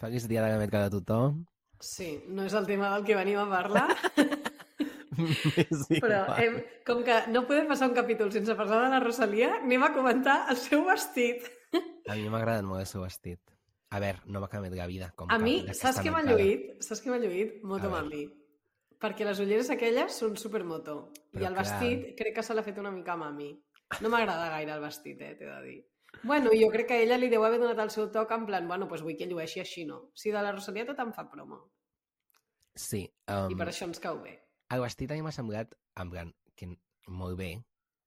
Feliç dia de gamet cada tothom. Sí, no és el tema del que venim a parlar, però hem, com que no podem passar un capítol sense parlar de la Rosalia, anem a comentar el seu vestit. A mi m'ha agradat molt el seu vestit. A veure, no m'ha canviat la vida. Com A mi, saps què m'ha lluït? Saps què m'ha lluït? Moto. Mami. Perquè les ulleres aquelles són supermoto. I Però el clar. vestit crec que se l'ha fet una mica a mami. No m'agrada gaire el vestit, eh, t'he de dir. Bueno, jo crec que ella li deu haver donat el seu toc en plan, bueno, doncs vull que llueixi així, no? Si de la Rosalia tot em fa promo. Sí. Um, I per això ens cau bé. El vestit a mi m'ha semblat, en plan, que molt bé.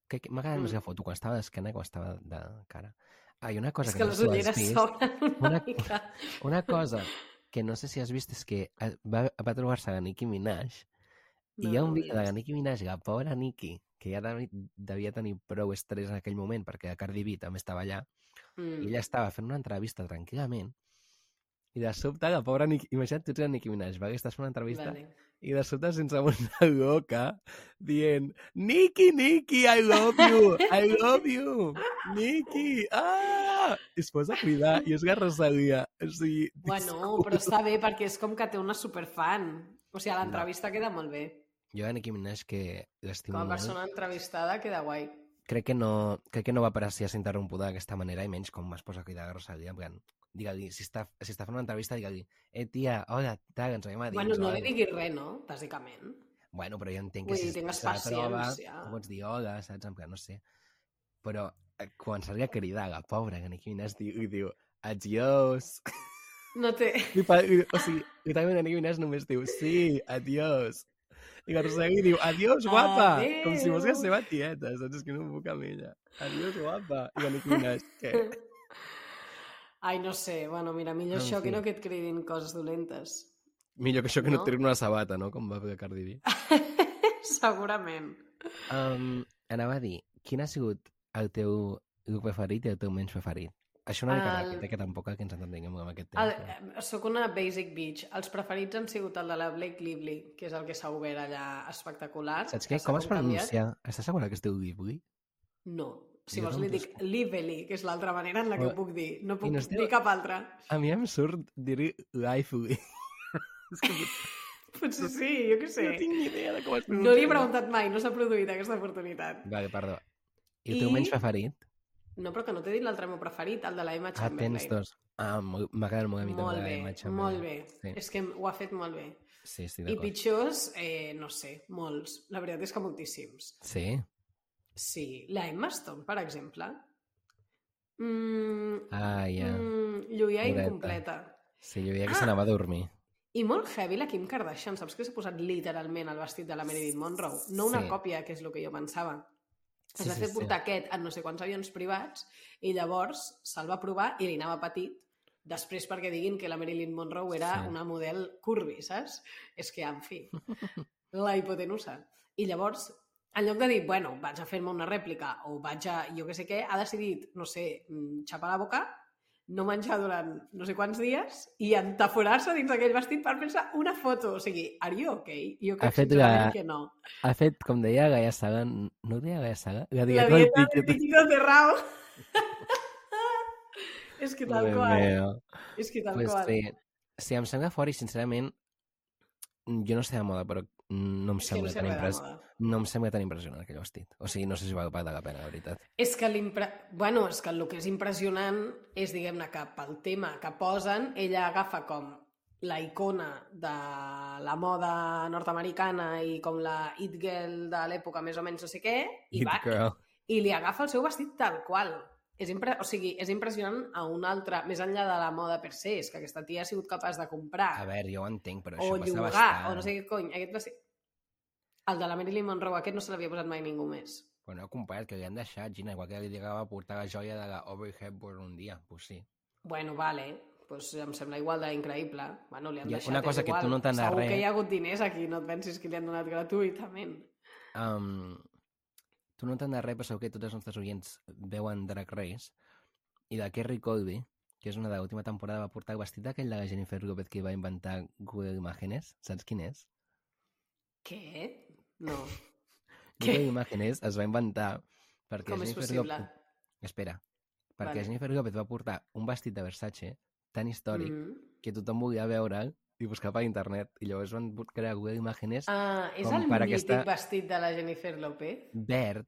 Que, que m'ha agradat més Mm. la foto quan estava d'esquena que quan estava de cara. Ah, i una cosa És que, que no les ulleres vist, s'obren una, Una- mica. una cosa que no sé si has vist és que es- va, va trobar-se la Nicki Minaj i hi ha No, un no vídeo de la. Nicki Minaj, la pobra Nicki, que ja devia, tenir prou estrès en aquell moment perquè Cardi B també estava allà, i Mm. ella estava fent una entrevista tranquil·lament i de sobte la pobra Nicki, imagina't tu ets la Nicki Minaj, va, que estàs fent una entrevista Vale. i de sobte sense una loca dient Nicki, Nicki, I love you, I love you, Nicki, ah! I es posa a cridar i és la Rosalia. O sigui, Bueno, però està bé perquè és com que té una superfan. O sigui, l'entrevista queda molt bé. Jo a Nicki Minaj, que l'estimo Com a molt, persona entrevistada queda guai. crec que no, crec que no va si ser interrompuda d'aquesta manera i menys com es posa a cridar a Rosalia. En plan, digue-li, si està, si està fent una entrevista, digue-li, eh, tia, hola, tal, ens veiem a dins. Bueno, no li diguis res, no? Bàsicament. Bueno, però jo entenc que dir, si tingues se la troba, tu pots dir hola, saps? En plan, no sé. Però eh, quan s'ha a cridar, la pobra, que Nicki Minaj diu, i diu, adiós. No té... I o sigui, literalment Nicki Minaj només diu, sí, adiós. I la Rosalia diu, adiós, guapa. Com si fos la seva tieta, saps? És que no em puc amb ella. Adiós, guapa. I la Nicki Minaj, què? Ai, no sé. Bueno, mira, millor En això fi. que no que et cridin coses dolentes. Millor que això que no, No? et una sabata, no? Com va fer Cardi B. Segurament. Um, anava a dir, quin ha sigut el teu look preferit i el teu menys preferit? Això una mica El- ràpid, eh, que tampoc que ens entenguem amb aquest tema. El, però- soc una basic bitch. Els preferits han sigut el de la Blake Lively, que és el que s'ha obert allà espectacular. Saps què? Com es pronuncia? Estàs segura que es diu Ghibli? No. Si Jo vols li dic Lively, que és l'altra manera en la que ho puc dir. No puc no es diu- dir cap altra. A mi em surt dir-hi Lively. Potser sí, jo què sé. no tinc ni idea de com es pronuncia. No li he preguntat mai, no s'ha produït aquesta oportunitat. Vale, perdó. I el teu I- menys preferit? No, però que no t'he dit l'altre meu preferit, el de la Emma Ah, Chamberlain. tens dos. Ah, m'agrada molt a mi també Molt la bé, Emma Chamberlain. molt bé. Sí, És que ho ha fet molt bé. sí estic I d'acord. pitjors, eh, no sé, molts. La veritat és que moltíssims. Sí? Sí, la Emma Stone, per exemple. Mm, Ah, ja. mm, lluïa incompleta. Sí, veia que Ah! s'anava a dormir. I molt heavy la Kim Kardashian, saps que s'ha posat literalment el vestit de la Marilyn Monroe? No una Sí. còpia, que és el que jo pensava. Es Sí, va sí, fer sí. portar aquest en no sé quants avions privats i llavors se'l va provar i li anava petit després perquè diguin que la Marilyn Monroe era Sí. una model curvi, saps? És que, en fi, la hipotenusa. I llavors, en lloc de dir, bueno, vaig a fer-me una rèplica o vaig a, jo què sé què, ha decidit, no sé, mm, xapar la boca, no menjar durant no sé quants dies i entaforar-se dins d'aquell vestit per fer-se una foto. O sigui, are you okay? Jo Ha crec fet la- que no. Ha fet, com deia Gaia Saga, no deia Gaia Saga? La La dieta del dieta del tiquet. piquito cerrado. és que tal qual. És que tal Pues qual. sí. Sí, em sembla fort i, sincerament, jo no sé de moda, però no em sembla tan res de impres... moda. No em sembla tan impressionant aquell vestit. O sigui, no sé si val pagar la pena, la veritat. És que l'impre... Bueno, és que el que és impressionant és, diguem-ne, que pel tema que posen, ella agafa com la icona de la moda nord-americana i com la it girl de l'època més o menys no sé què, i, It va, girl. i li agafa el seu vestit tal qual. És impre... O sigui, és impressionant a un altre, més enllà de la moda per se, és que aquesta tia ha sigut capaç de comprar A veure, jo ho entenc, però o això passa llogar, bastant. o no sé què cony. Aquest va ser... El de la Marilyn Monroe, aquest no se l'havia posat mai ningú més. Però no comparat, que li han deixat, Gina, igual que li llegava a portar la joia de la Aubrey Hepburn un dia. Pues sí. Bueno, vale, pues em sembla igual d'increïble. Bueno, li han I deixat, una és cosa que igual. tu no t'han Segur res. que hi ha hagut diners aquí, no et pensis que li han donat gratuïtament. Um, tu no t'han de res, però segur que tots els nostres oients veuen Drag Race i la Kerry Colby, que és una de l'última temporada, va portar el vestit aquell de la Jennifer López que va inventar Google Imágenes. Saps quin és? Què? No. Google Imágenes es va inventar perquè Com és Jennifer possible? López... Espera. Perquè Vale. Jennifer López va portar un vestit de Versace tan històric Mm. que tothom volia veure i buscar per internet. I llavors van crear Google Imágenes Ah, és Com el mític aquesta- vestit de la Jennifer López? verd,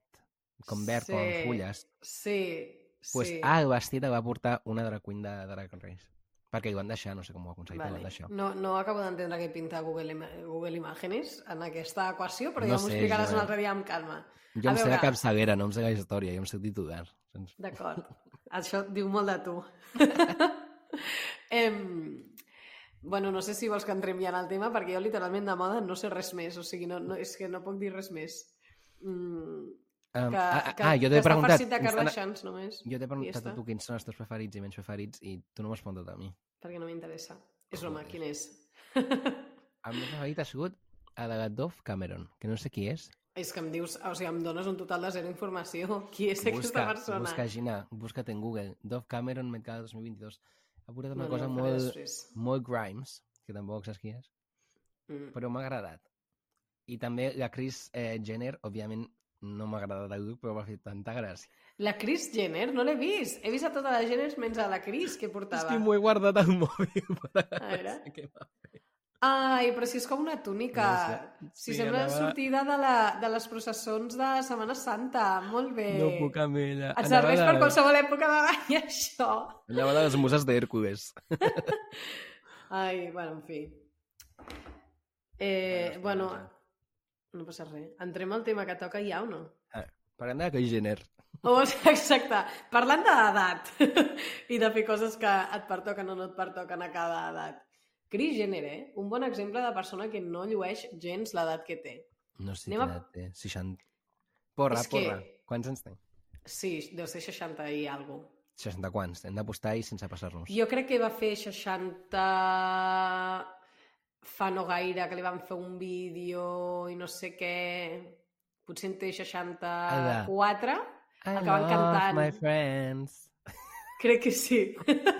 com verd, com amb fulles. Sí, Pues sí. al vestit el va portar una drag queen de Drag Race. Perquè ho van deixar, no sé com ho ha aconseguit, vale. ho van deixar. No, no acabo d'entendre què pinta Google, Ima- Google Imágenes en aquesta equació, però No ja m'ho sé, explicaràs jo- un altre dia amb calma. Jo A em sé de veure. capçalera, no em sé la història, jo em sé titular. D'acord. Això diu molt de tu. em... Bueno, no sé si vols que entrem ja en el tema, perquè jo literalment de moda no sé res més, o sigui, no, no, és que no puc dir res més. Mm, Um, que, ah, que, ah, jo que t'he està preguntat... farcit de quins són- Kardashians, només. Jo t'he preguntat a està. tu quins són els teus preferits i menys preferits i tu no m'has preguntat a mi. Perquè no m'interessa. És broma, Joder. quin és? El meu preferit ha sigut el de Dove Cameron, que no sé qui és. és que em dius, o sigui, em dones un total de zero informació. Qui és aquesta persona? busca, Gina, busca't en Google. Dove Cameron Gala 2022. Ha portat una No, no, cosa faré molt, després. molt Grimes, que tampoc saps qui és, Mm. però m'ha agradat. I també la Kris eh, Jenner, òbviament, no m'ha agradat look, però m'ha fet tanta gràcia. La Kris Jenner, no l'he vist. He vist a totes les Jenners menys a la Kris que És portava. que m'ho he guardat al mòbil. Per A veure. què Ai, però si és com una túnica. No. Si Sí, sembla anava- sortida de, la, de les processons de Setmana Santa. Molt bé. No puc amb ella. Et serveix Anava per de- qualsevol època de l'any, això. Anava de les muses d'Hèrcules. Ai, bueno, en fi. Eh, bueno, no passa res. Entrem al tema que toca ja o no? Parlem de Jenner. Oh, exacte. Parlant d'edat i de fer coses que et pertoquen o no et pertoquen a cada edat. Kris Jenner, eh? Un bon exemple de persona que no llueix gens l'edat que té. No sé Anem quina a- edat té. 60... Porra, És que- porra. Quants anys té? Sí, deu ser 60 i alguna cosa. 60 quants. Hem d'apostar i sense passar-nos. Jo crec que va fer 60 fa no gaire, que li van fer un vídeo i no sé què... Potser en té 64. I acaben love cantant. my friends. Crec que sí.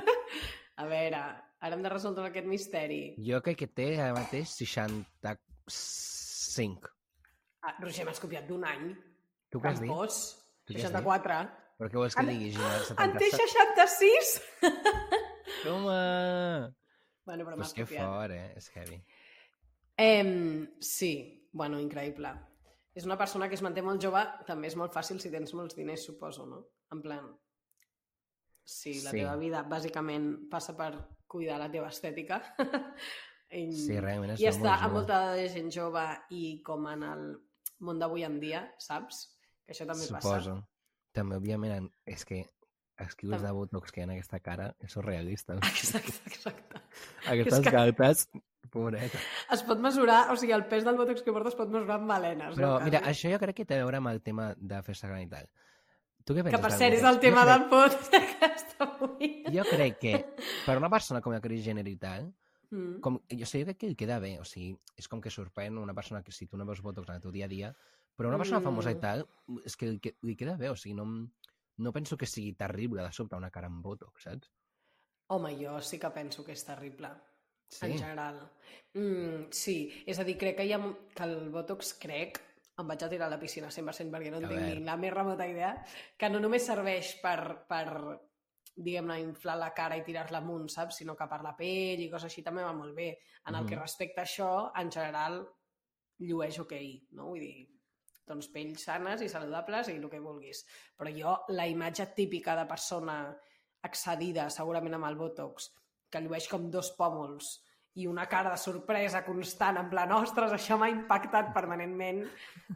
A veure, ara hem de resoldre aquest misteri. Jo crec que té ara mateix 65. Ah, Roger, m'has copiat d'un any. Tu què has dit? Campos. Tu què has dit? 64. Per què vols que En- digui, Gina? En té 70... 66? Toma! Bueno, però és que fort, eh? És heavy. Em, sí, bueno, increïble. És una persona que es manté molt jove, també és molt fàcil si tens molts diners, suposo, no? En plan, si la Sí. teva vida bàsicament passa per cuidar la teva estètica, i, Sí, realment és i està molt amb jove. molta de gent jove i com en el món d'avui en dia, saps? Que això també Suposo. També, òbviament, és que Tam- de botox que hi ha en aquesta cara és surrealista. Exacte, exacte. Aquestes que- galtes, pobreta. Es pot mesurar, o sigui, el pes del botox que portes es pot mesurar amb balenes. Però, no? mira, això jo crec que té a veure amb el tema de fer-se gran i tal. Tu què Que penses per del cert és botox? el tema jo del podcast d'aquesta avui. Jo crec que per una persona com la Kris Jenner i tal, Mm. com, jo sé, jo crec que li queda bé, o sigui, és com que sorprèn una persona que si tu no veus botox en el teu dia a dia, però una persona Mm. famosa i tal, és que li, que- li queda bé, o sigui, no, em- no penso que sigui terrible de sobte una cara amb botox, saps? Home, jo sí que penso que és terrible, Sí. en general. Mm, sí, és a dir, crec que, hi ha, que el Botox, crec, em vaig a tirar a la piscina 100% perquè no en tinc ni la més remota idea, que no només serveix per, per diguem-ne, inflar la cara i tirar-la amunt, saps? Sinó que per la pell i coses així també va molt bé. En el que respecta a això, en general, llueix ok, no? Vull dir, doncs pells sanes i saludables i el que vulguis. Però jo, la imatge típica de persona excedida, segurament amb el Botox, que llueix com dos pòmuls i una cara de sorpresa constant, en plan, ostres, això m'ha impactat permanentment,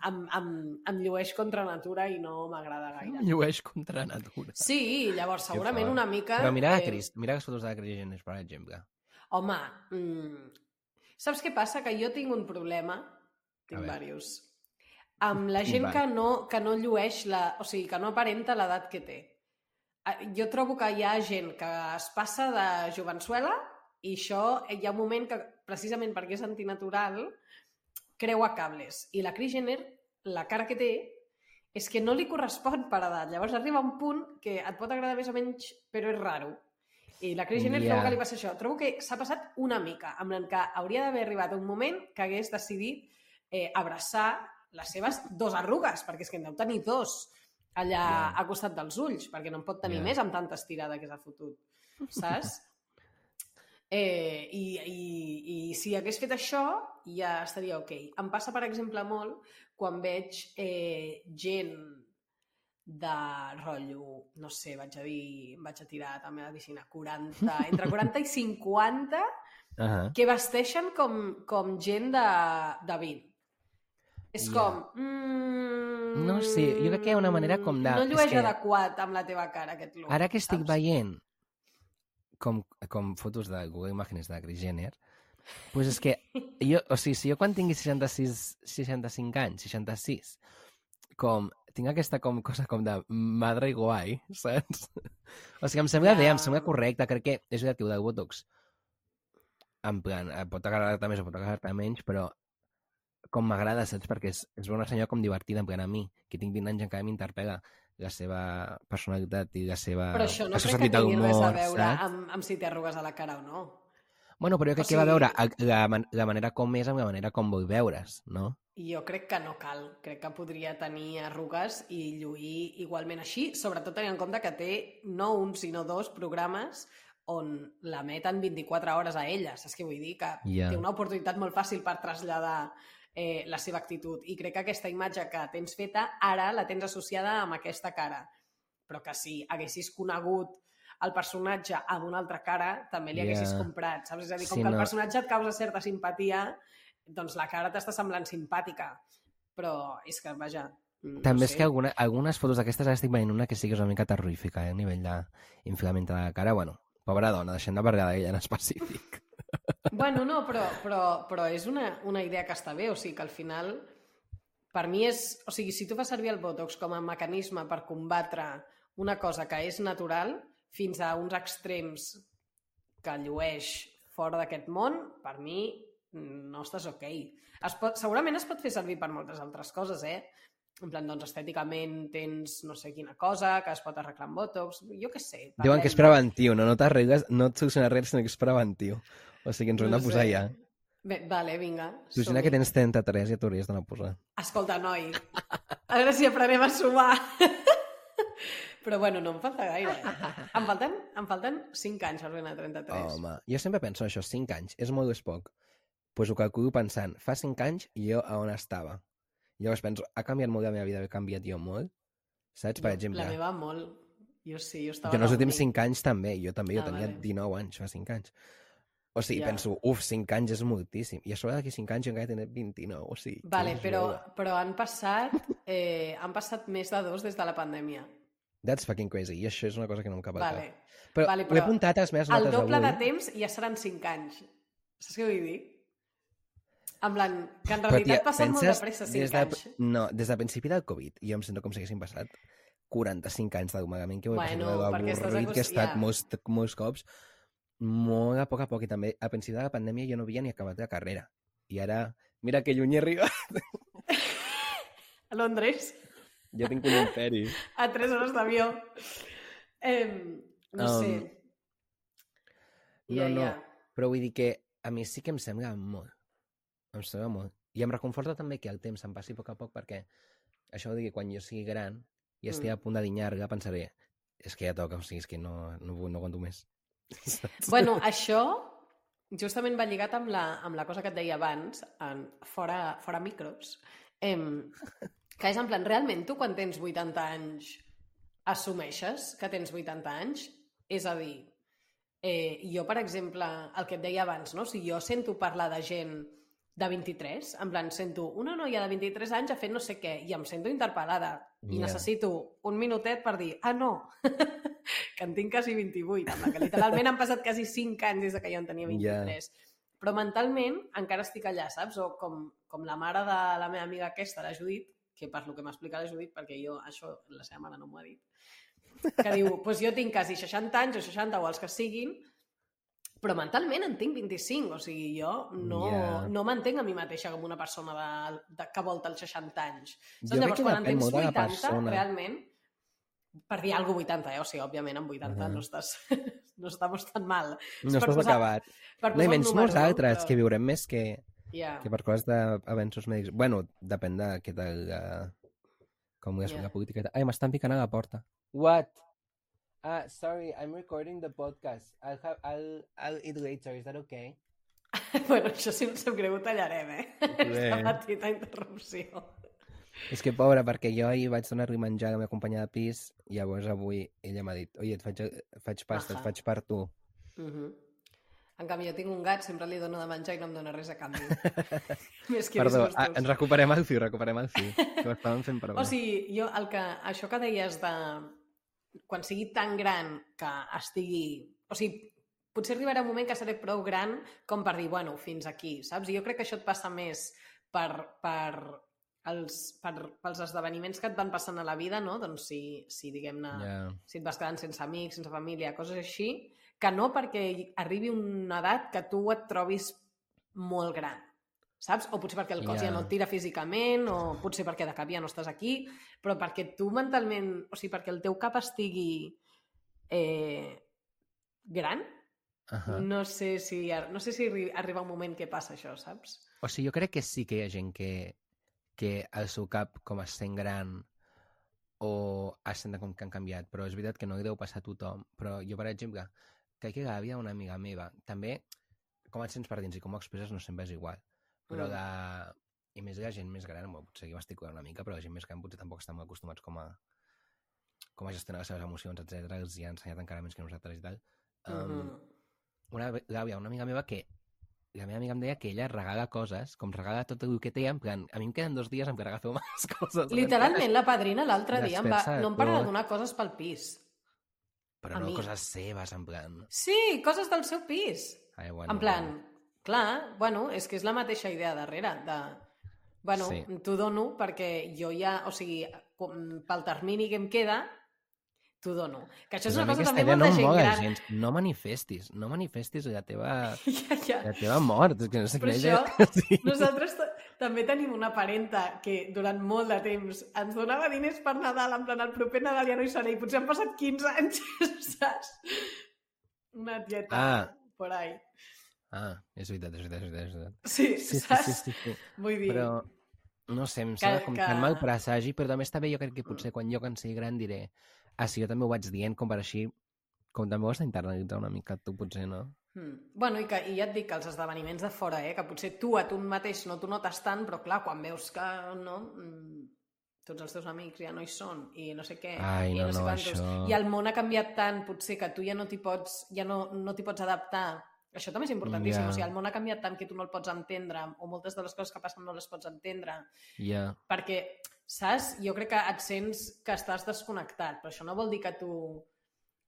em, em, em llueix contra natura i no m'agrada gaire. Llueix contra natura. Sí, llavors, segurament una mica... Però mira eh, Cris, mira les fotos de la Cris Jenner, per exemple. Home, mm, saps què passa? Que jo tinc un problema, tinc diversos, amb la gent que no, que no llueix, la, o sigui, que no aparenta l'edat que té. Eh, Jo trobo que hi ha gent que es passa de jovençuela i això hi ha un moment que, precisament perquè és antinatural, creua cables. I la Kris Jenner, la cara que té, és que no li correspon per edat. Llavors arriba un punt que et pot agradar més o menys, però és raro. I la Kris Jenner Ja. trobo que li passa això. Trobo que s'ha passat una mica, amb el que hauria d'haver arribat un moment que hagués decidit eh, abraçar les seves dos arrugues, perquè és que en deu tenir dos allà Ja. al costat dels ulls, perquè no en pot tenir Ja. més amb tanta estirada que s'ha fotut, saps? Eh, i, i, I si hagués fet això, ja estaria ok. Em passa, per exemple, molt quan veig eh, gent de rotllo, no sé, vaig a dir, vaig a tirar també a la piscina, 40, entre 40 i 50, Uh -huh. que vesteixen com, com gent de, de 20. És Ja. com... Mm, No sé, jo crec que hi ha una manera com de- No és llueix que- adequat amb la teva cara, aquest look. Ara que estic saps? veient com, com fotos de Google Imágenes de Kris Jenner, pues és que jo, o sigui, si jo quan tingui 66, 65 anys, 66, com tinc aquesta com, cosa com de madre i guai, saps? O sigui, em sembla Ja. bé, em sembla correcte, crec que és veritat que ho del Botox en plan, eh, pot agradar-te més o pot agradar-te menys, però com m'agrada, saps? Perquè és, és una senyora com divertida, en plan a mi, que tinc 20 anys encara m'interpel·la la seva personalitat i la seva... Però això no crec que tingui res a humor, veure saps? amb, amb si té arrugues a la cara o no. Bueno, però jo crec O que va sigui- veure la, man- la manera com és amb la manera com vull veure's, no? Jo crec que no cal. Crec que podria tenir arrugues i lluir igualment així, sobretot tenint en compte que té no un, sinó dos programes on la meten 24 hores a ella. Saps què vull dir? Que Ja. té una oportunitat molt fàcil per traslladar eh, la seva actitud. I crec que aquesta imatge que tens feta, ara la tens associada amb aquesta cara. Però que si haguessis conegut el personatge amb una altra cara, també li Ja. haguessis comprat, saps? És a dir, com Sí, que el no. personatge et causa certa simpatia, doncs la cara t'està semblant simpàtica. Però és que, vaja... mm, També no és sé. que alguna, algunes fotos d'aquestes ara estic veient una que sí que és una mica terrorífica, eh, a nivell d'inflament de la cara. Bueno, pobra dona, deixem de parlar d'ella en específic. Bueno, no, però, però, però és una, una idea que està bé, o sigui que al final per mi és... O sigui, si tu fas servir el Botox com a mecanisme per combatre una cosa que és natural fins a uns extrems que llueix fora d'aquest món, per mi no estàs ok. Es pot, segurament es pot fer servir per moltes altres coses, eh? En plan, doncs, estèticament tens no sé quina cosa que es pot arreglar amb Botox, jo què sé. Diuen que és parlem. preventiu, no? No t'arregles, no et soluciona res, sinó que és preventiu. O sigui, ens ho hem de posar sé. ja. Bé, vale, vinga. Imagina que tens 33 i et hauries d'anar a posar. Escolta, noi, a veure si aprenem a sumar. Però bueno, no em falta gaire. Em falten, em falten 5 anys per anar a 33. Home, jo sempre penso això, 5 anys, és molt o és poc. Doncs pues ho calculo pensant, fa 5 anys i jo a on estava? Llavors penso, ha canviat molt la meva vida, he canviat jo molt? Saps, per Jo, exemple? La meva molt. Jo sí, jo estava... Jo en els últims uni. 5 anys també, jo també, jo Ah, tenia vale. 19 anys fa 5 anys. O sigui, Ja. penso, uf, 5 anys és moltíssim. I a sobre d'aquí 5 anys jo encara he 29, o sigui... Vale, però, però han passat eh, han passat més de dos des de la pandèmia. That's fucking crazy, i això és una cosa que no em cap al Vale. cap. Però, Vale, ho he però apuntat a les meves El notes doble de temps ja seran 5 anys. Saps què vull dir? En plan, que en Però, realitat tia, passen molt de pressa 5 des de, anys. No, des del principi del Covid, jo em sento com si haguessin passat 45 anys d'amagament que ho he Bueno, passat, perquè que he estat ja. molts, molts cops, molt a poc a poc, i també al principi de la pandèmia jo no havia ni acabat la carrera. I ara, mira que lluny he arribat, A Londres, jo tinc un imperi. a 3 hores d'avió. Eh, no Um, sé. No, Ja, no, ja. però vull dir que a mi sí que em sembla molt. Em sembla molt. I em reconforta també que el temps em passi a poc a poc perquè això vol dir que quan jo sigui gran i estigui Mm. a punt de dinyar-ga pensaré és que ja toca, o sigui, és que no, no, no aguanto més. Saps? Bueno, això justament va lligat amb la, amb la cosa que et deia abans, en, fora, fora micros, em, que és en plan, realment tu quan tens 80 anys assumeixes que tens 80 anys? És a dir, eh, jo, per exemple, el que et deia abans, no? si jo sento parlar de gent de 23, en plan, sento una noia de 23 anys ha fet no sé què i em sento interpel·lada i Ja. necessito un minutet per dir, ah, no, que en tinc quasi 28, amb la que literalment han passat quasi 5 anys des de que jo en tenia 23. Però mentalment encara estic allà, saps? O com, com la mare de la meva amiga aquesta, la Judit, que per lo que m'ha explicat la Judit, perquè jo això la seva mare no m'ho ha dit, que diu, pues jo tinc quasi 60 anys o 60 o els que siguin, però mentalment en tinc 25, o sigui, jo no, Ja. no m'entenc a mi mateixa com una persona de, de, que volta els 60 anys. Jo Saps? crec Llavors, quan en tens molt de la 80, persona. realment, per dir alguna 80, eh? O sigui, òbviament, amb 80 Ahà. no estàs... no estamos tan mal. No estàs posar- acabat. Per No, i menys número, molts altres Però- que viurem més que, Ja. que per coses d'avenços mèdics. Bueno, depèn de què tal... Uh, com és Ja. la política. Ai, m'estan picant a la porta. What? Uh, sorry, I'm recording the podcast. I'll, have, I'll, I'll eat later. Is that okay? bueno, això si no sap greu ho tallarem, eh? Bé. Aquesta petita interrupció. És que, pobra, perquè jo ahir vaig donar-li menjar a la meva companya de pis i llavors avui ella m'ha dit oye, et faig, faig pasta, Ahà. et faig per tu. Uh -huh. En canvi, jo tinc un gat, sempre li dono de menjar i no em dona res a canvi. Més que Perdó, disgustos. ah, ens recuperem el fil, recuperem el fil. Que ho estàvem fent per O sigui, jo, el que, això que deies de... Quan sigui tan gran que estigui... O sigui, potser arribarà un moment que seré prou gran com per dir, bueno, fins aquí, saps? I jo crec que això et passa més per, per, els, per, pels esdeveniments que et van passant a la vida, no? Doncs si, si diguem-ne, Ja. si et vas quedant sense amics, sense família, coses així, que no perquè arribi una edat que tu et trobis molt gran, saps? O potser perquè el cos Ja. ja no et tira físicament, o potser perquè de cap ja no estàs aquí, però perquè tu mentalment, o sigui, perquè el teu cap estigui eh, gran, Uh no sé si no sé si arri- arriba un moment que passa això, saps? O sigui, jo crec que sí que hi ha gent que, que el seu cap com es sent gran o es sent com que han canviat, però és veritat que no hi deu passar a tothom. Però jo, per exemple, crec que la vida d'una amiga meva, també, com et sents per dins i com ho expresses no sempre és igual. Però Mm. de... I més la gent més gran, bueno, potser jo m'estic una mica, però la gent més gran potser tampoc estan molt acostumats com a com a gestionar les seves emocions, etc. Els hi ha ensenyat encara menys que nosaltres i tal. Um, Mhm. una, l'àvia, una amiga meva que la meva amiga em deia que ella regala coses, com regala tot el que té, en plan, a mi em queden dos dies en què agafeu més coses. Literalment, la padrina l'altre dia em va... No em para de donar coses pel pis. Però a no mi. coses seves, en plan... Sí, coses del seu pis. Ai, bueno, En plan, clar, bueno, és que és la mateixa idea darrere, de... Bueno, Sí. t'ho dono perquè jo ja, o sigui, com, pel termini que em queda, t'ho dono. Que això és una cosa també molt no de gent mola gran. gens. No manifestis, no manifestis la teva, ja, ja. la teva mort. És que no sé Però això, que sí. Nosaltres ta- també tenim una parenta que durant molt de temps ens donava diners per Nadal, en plan, el proper Nadal ja no hi seré, i potser han passat 15 anys, saps? Una tieta Ah. por ahí. Ah, és veritat, és veritat, és veritat. És veritat. Sí, Sí, sí, saps? sí, sí, sí. Vull dir... Però, no sé, em Que- sembla com que- tan mal presagi, però també està bé, jo crec que potser quan jo quan sigui gran diré ah, sí, jo també ho vaig dient, com per així com també ho has d'internalitzar una mica tu, potser, no? Mm. Bueno, i, que, i ja et dic que els esdeveniments de fora, eh, que potser tu a tu mateix no t'ho notes tant, però clar, quan veus que no, mm, tots els teus amics ja no hi són i no sé què, Ai, i no, no, sé no, això- i el món ha canviat tant, potser que tu ja no t'hi pots, ja no, no t'hi pots adaptar. Això també és importantíssim, Ja. o sigui, el món ha canviat tant que tu no el pots entendre, o moltes de les coses que passen no les pots entendre, Ja, perquè, saps? Jo crec que et sents que estàs desconnectat, però això no vol dir que tu...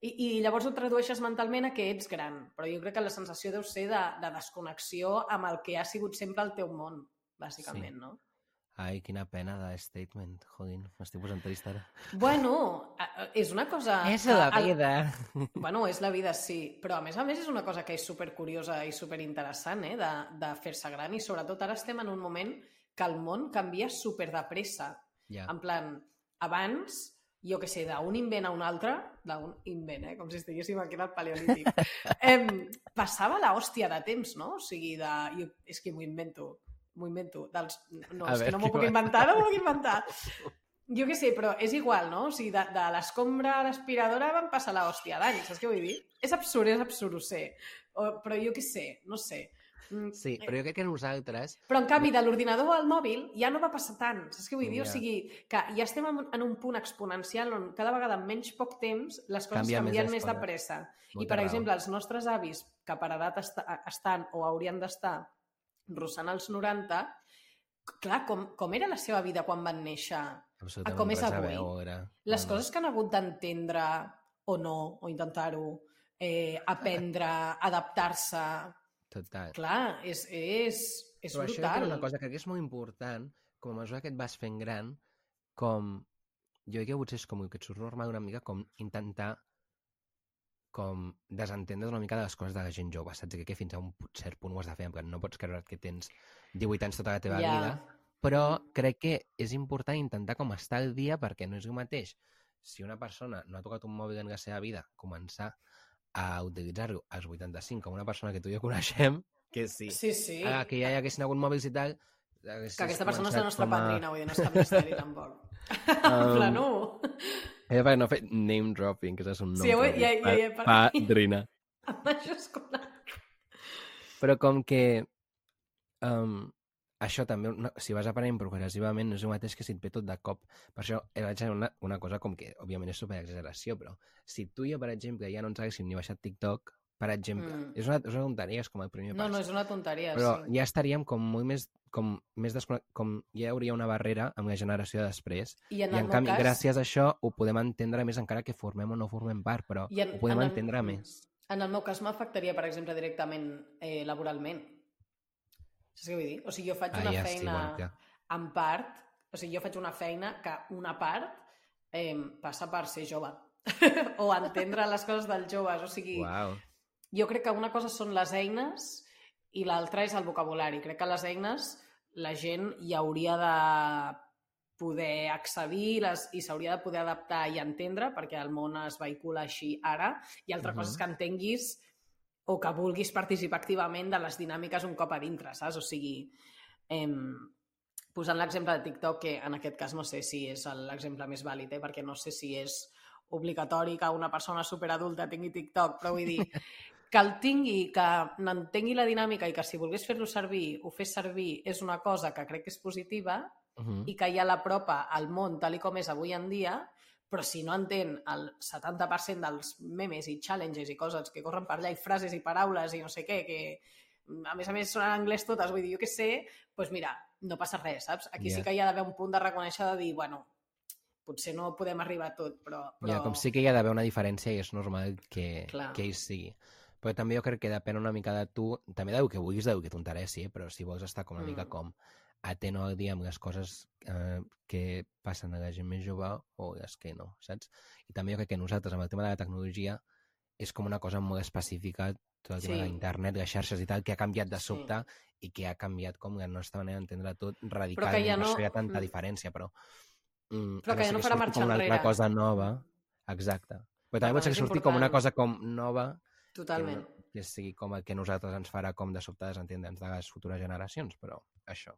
I, I llavors ho tradueixes mentalment a que ets gran, però jo crec que la sensació deu ser de, de desconnexió amb el que ha sigut sempre el teu món, bàsicament, Sí. no? Ai, quina pena de statement, jodint, m'estic posant trist ara. Bueno, és una cosa... és la el- vida! Bueno, és la vida, sí, però a més a més és una cosa que és supercuriosa i superinteressant, eh, de, de fer-se gran i sobretot ara estem en un moment que el món canvia super de pressa. Ja, En plan, abans, jo que sé, d'un invent a un altre, d'un invent, eh? com si estiguéssim aquí en el paleolític, em, passava la hòstia de temps, no? O sigui, de... Jo, és que m'ho invento, m'ho invento. Dels... No, A és que no m'ho puc inventar, no m'ho puc inventar. Jo què sé, però és igual, no? O sigui, de, de l'escombra a l'aspiradora van passar la hòstia d'anys, saps què vull dir? És absurd, és absurd, ho sé. O, però jo què sé, no sé. Mm, sí, però jo crec que nosaltres... però, en canvi, de l'ordinador al mòbil ja no va passar tant. Saps què vull dir? O Ja. sigui, que ja estem en, un punt exponencial on cada vegada en menys poc temps les coses Canvia més canvien les més de pressa. I, Molta per raó. exemple, els nostres avis, que per edat est estan o haurien d'estar rossant els 90, clar, com, com era la seva vida quan van néixer? Absolutament com és a avui. Les No, coses que han hagut d'entendre o no, o intentar-ho, eh, aprendre, adaptar-se... Total. Clar, és, és, és Però això brutal. és una cosa que és molt important, com a mesura que et vas fent gran, com... Jo crec que potser és com que et surt normal una mica com intentar com desentendre una mica de les coses de la gent jove, saps? Que, que fins a un cert punt ho has de fer, en plan, no pots creure't que tens 18 anys tota la teva Ja. vida, però crec que és important intentar com estar al dia perquè no és el mateix si una persona no ha tocat un mòbil en la seva vida, començar a utilitzar-lo als 85 com una persona que tu i jo coneixem, que sí, Sí, sí. Ah, que ja hi haguessin hagut mòbils i tal... Que aquesta persona és la nostra padrina, vull dir, no és cap misteri, tampoc. en Um, plan, no. Eh, per no fer name dropping, que és un nom Sí, propi. ja- ja- ja Pa-. Padrina. Amb majúscula. Però com que um, això també, una, si vas aprenent progressivament, no és el mateix que si et ve tot de cop. Per això vaig una, una cosa com que, òbviament, és superexageració, però si tu i jo, per exemple, ja no ens haguéssim ni baixat TikTok, per exemple, Mm. és, una, és una tonteria, és com el primer No, pas. no, és una tonteria, però sí. ja estaríem com molt més com més desconnect... com ja hi hauria una barrera amb la generació de després I en i en canvi cas... gràcies a això ho podem entendre més encara que formem o no formem part però I en- ho podem en entendre mm. més En el meu cas m'afectaria, per exemple, directament eh, laboralment. Saps què vull dir? O sigui, jo faig ah, una ja, sí, feina bueno, clar. en part, o sigui, jo faig una feina que una part eh, passa per ser jove o entendre les coses dels joves. O sigui, Uau. Jo crec que una cosa són les eines i l'altra és el vocabulari. Crec que les eines la gent hi hauria de poder accedir les, i s'hauria de poder adaptar i entendre perquè el món es vehicula així ara i altra Mhm. cosa és que entenguis o que vulguis participar activament de les dinàmiques un cop a dintre, saps? O sigui, em, posant l'exemple de TikTok, que en aquest cas no sé si és l'exemple més vàlid, eh? perquè no sé si és obligatori que una persona superadulta tingui TikTok, però vull dir que el tingui, que n'entengui la dinàmica i que si volgués fer-lo servir, ho fes servir, és una cosa que crec que és positiva Uh -huh. i que ja l'apropa al món tal i com és avui en dia, però si no entén el 70% dels memes i challenges i coses que corren per allà i frases i paraules i no sé què, que a més a més són en anglès totes, vull dir, jo què sé, doncs mira, no passa res, saps? Aquí Ja. sí que hi ha d'haver un punt de reconèixer de dir, bueno, potser no podem arribar a tot, però... però... Ja, com sí que hi ha d'haver una diferència i és normal que, Clar. que ell sigui. Però també jo crec que depèn una mica de tu, també del que vulguis, del que t'interessi, però si vols estar com una mica Mm. com atent al dia amb les coses eh, que passen a la gent més jove o les que no, saps? I també jo crec que nosaltres, amb el tema de la tecnologia, és com una cosa molt específica, tot el tema Sí. d'internet, les xarxes i tal, que ha canviat de Sí. sobte i que ha canviat com la nostra manera d'entendre tot que radicalment. ja Per no- això hi ha tanta Mm. diferència, però... Mm, Però que ja no farà marxa com una altra enrere. cosa nova. Exacte. Però també Però pot ser que surti com una cosa com nova Totalment. que, no, que sigui com el que nosaltres ens farà com de sobte desentendre'ns de les futures generacions, però això.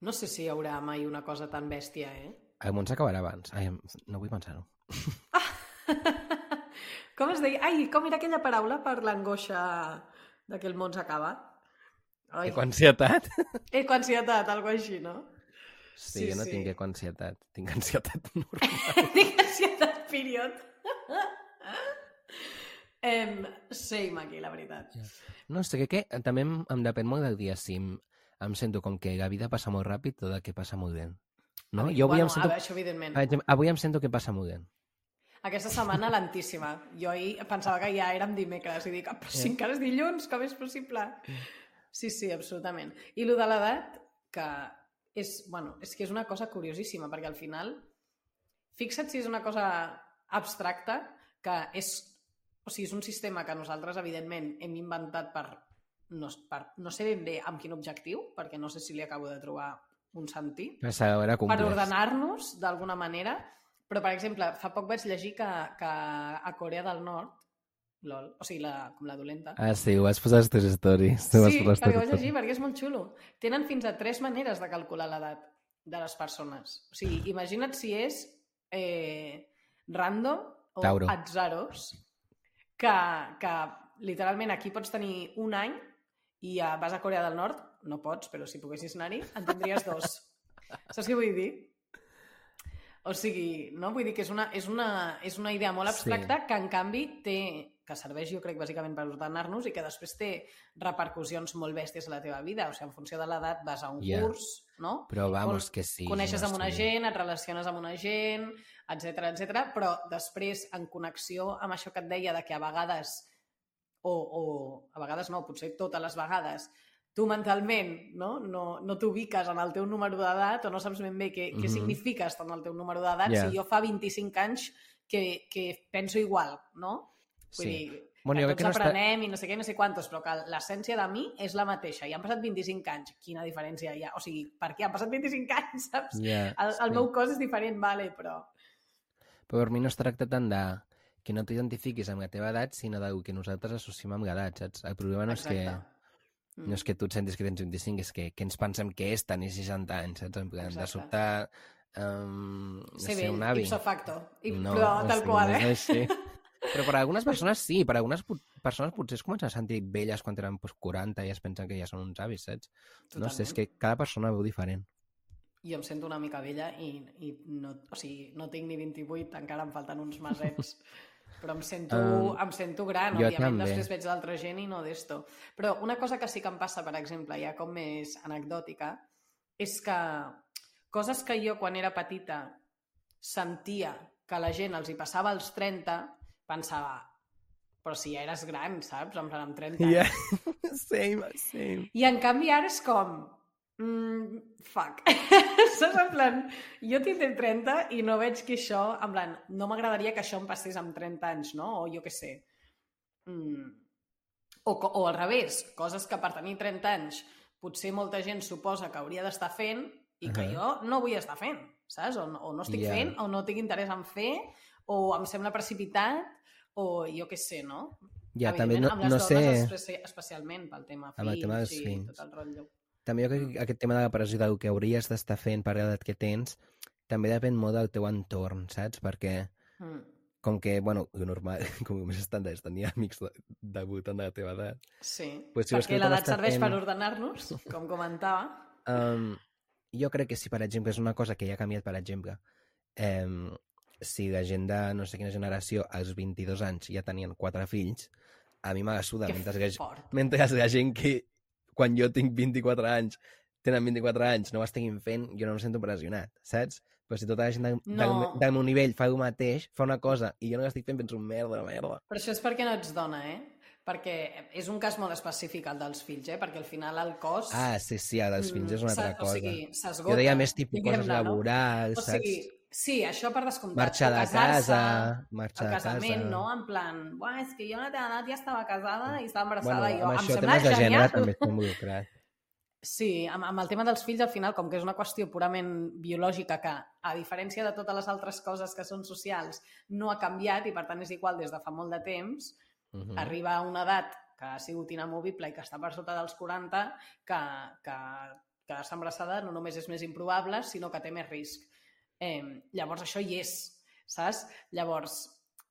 No sé si hi haurà mai una cosa tan bèstia, eh? El món s'acabarà abans. Ai, no vull pensar-ho. com es deia? Ai, com era aquella paraula per l'angoixa de que el món s'acaba? Ai, Ecoansietat? Ecoansietat, alguna així, no? Sí, Sí, jo no sí. tinc ecoansietat. Tinc ansietat normal. Tinc ansietat, period. Em, same aquí, la veritat. No sé, que, que també em, em depèn molt del dia. Si em, em sento com que la vida passa molt ràpid o de que passa molt lent. No? Jo avui bueno, em sento... veure, això evidentment. Avui em sento que passa molt lent. Aquesta setmana lentíssima. Jo ahir pensava que ja érem dimecres i dic, "Ah, però si encara és dilluns, com és possible? Sí, sí, absolutament. I el de l'edat, que és, bueno, és que és una cosa curiosíssima, perquè al final, fixa't si és una cosa abstracta, que és, o sigui, és un sistema que nosaltres, evidentment, hem inventat per no, per no sé ben bé amb quin objectiu, perquè no sé si li acabo de trobar un sentit, Per ordenar-nos d'alguna manera, però, per exemple, fa poc vaig llegir que, que a Corea del Nord, lol, o sigui, la, com la dolenta, Ah, sí, ho vas posar a les stories. Ho vas sí, posar perquè ho vaig llegir perquè és molt xulo. Tenen fins a tres maneres de calcular l'edat de les persones. O sigui, imagina't si és eh, random o Tauro. atzaros, que, que literalment aquí pots tenir un any i ja vas a Corea del Nord, no pots, però si poguessis anar-hi, en tindries dos. Saps què vull dir? O sigui, no? Vull dir que és una, és una, és una idea molt abstracta sí. que, en canvi, té que serveix, jo crec, bàsicament per ordenar-nos i que després té repercussions molt bèsties a la teva vida. O sigui, en funció de l'edat vas a un Ja. curs, no? Però vamos, que sí. Coneixes amb una gent, et relaciones amb una gent, etc etc. però després, en connexió amb això que et deia de que a vegades, o, o a vegades no, potser totes les vegades, tu mentalment no, no, no t'ubiques en el teu número d'edat o no saps ben bé què, què Mhm. significa estar en el teu número d'edat Ja. si jo fa 25 anys que, que penso igual, no? Vull Sí. dir, Bueno, que tots que no està... aprenem i no sé què, no sé quantos, però que l'essència de mi és la mateixa. I han passat 25 anys. Quina diferència hi ha? O sigui, per què han passat 25 anys, saps? Ja, El, el sí. meu cos és diferent, vale, però... Però per mi no es tracta tant de que no t'identifiquis amb la teva edat, sinó del que nosaltres associem amb l'edat, saps? El problema no és que Mm. no és que tu et sentis que tens 25, és que, que ens pensem que és tenir 60 anys, saps? En plan, de Exacte. sobte Um, no Ser sé, un avi. ipso facto. I, No, però tal qual, no eh? és així. Però per algunes persones sí, per algunes pot- persones potser es comencen a sentir velles quan tenen pues, 40 i es pensen que ja són uns avis, saps? No sé, és que cada persona veu diferent. Jo em sento una mica vella i, i no, o sigui, no tinc ni 28, encara em falten uns masets. Però em sento, Um, em sento gran, òbviament, també. després veig d'altra gent i no d'esto. Però una cosa que sí que em passa, per exemple, ja com més anecdòtica, és que coses que jo quan era petita sentia que la gent els hi passava als 30, pensava, però si ja eres gran, saps? En plan, amb 30 anys. Yeah. same, same. I en canvi ara és com... Mm, fuck. Saps? En plan, jo tinc 30 i no veig que això... En plan, no m'agradaria que això em passés amb 30 anys, no? O jo què sé. Mm. O, o al revés, coses que per tenir 30 anys potser molta gent suposa que hauria d'estar fent i que Ahà. jo no vull estar fent, saps? O, no- o no estic Ja. fent, o no tinc interès en fer, o em sembla precipitat, o jo què sé, no? Ja, també no, no sé... especialment pel tema Amb el fills tema dels i fills. tot el rotllo. També jo crec que aquest tema de la pressió del que hauries d'estar fent per l'edat que tens també depèn molt del teu entorn, saps? Perquè Mm. com que, bueno, normal, com més estàndard és tenir amics de, de voltant de la teva edat. Sí, Pues si perquè l'edat serveix fent- per ordenar-nos, com comentava. Um, jo crec que si, per exemple, és una cosa que ja ha canviat, per exemple, um, si la gent de no sé quina generació als 22 anys ja tenien quatre fills, a mi m'ha suda, Que mentre que, fort. mentre que la gent que quan jo tinc 24 anys tenen 24 anys, no ho estiguin fent, jo no em sento pressionat, saps? Però si tota la gent del, No. del, del meu nivell fa el mateix, fa una cosa, i jo no l'estic fent, penso, merda, merda. Però això és perquè no ets dona, eh? Perquè és un cas molt específic, el dels fills, eh? Perquè al final el cos... Ah, sí, sí, el dels fills és una mm, altra cosa. O sigui, s'esgota. jo deia més tipus coses diguem-ne, no? laborals, O saps? sigui, sí, això per descomptat. Marxar de casa, marxar el de casament, casa. no? En plan, Buah, és que jo la teva edat ja estava casada i estava Bueno, embarassada. i jo, amb em això sembla temes de gènere genial. també està involucrat. Sí, amb, amb el tema dels fills, al final, com que és una qüestió purament biològica que, a diferència de totes les altres coses que són socials, no ha canviat i, per tant, és igual des de fa molt de temps, Uh. -huh. arriba a una edat que ha sigut inamovible i que està per sota dels 40, que, que quedar-se embarassada no només és més improbable, sinó que té més risc. Eh, llavors, això hi és, saps? Llavors,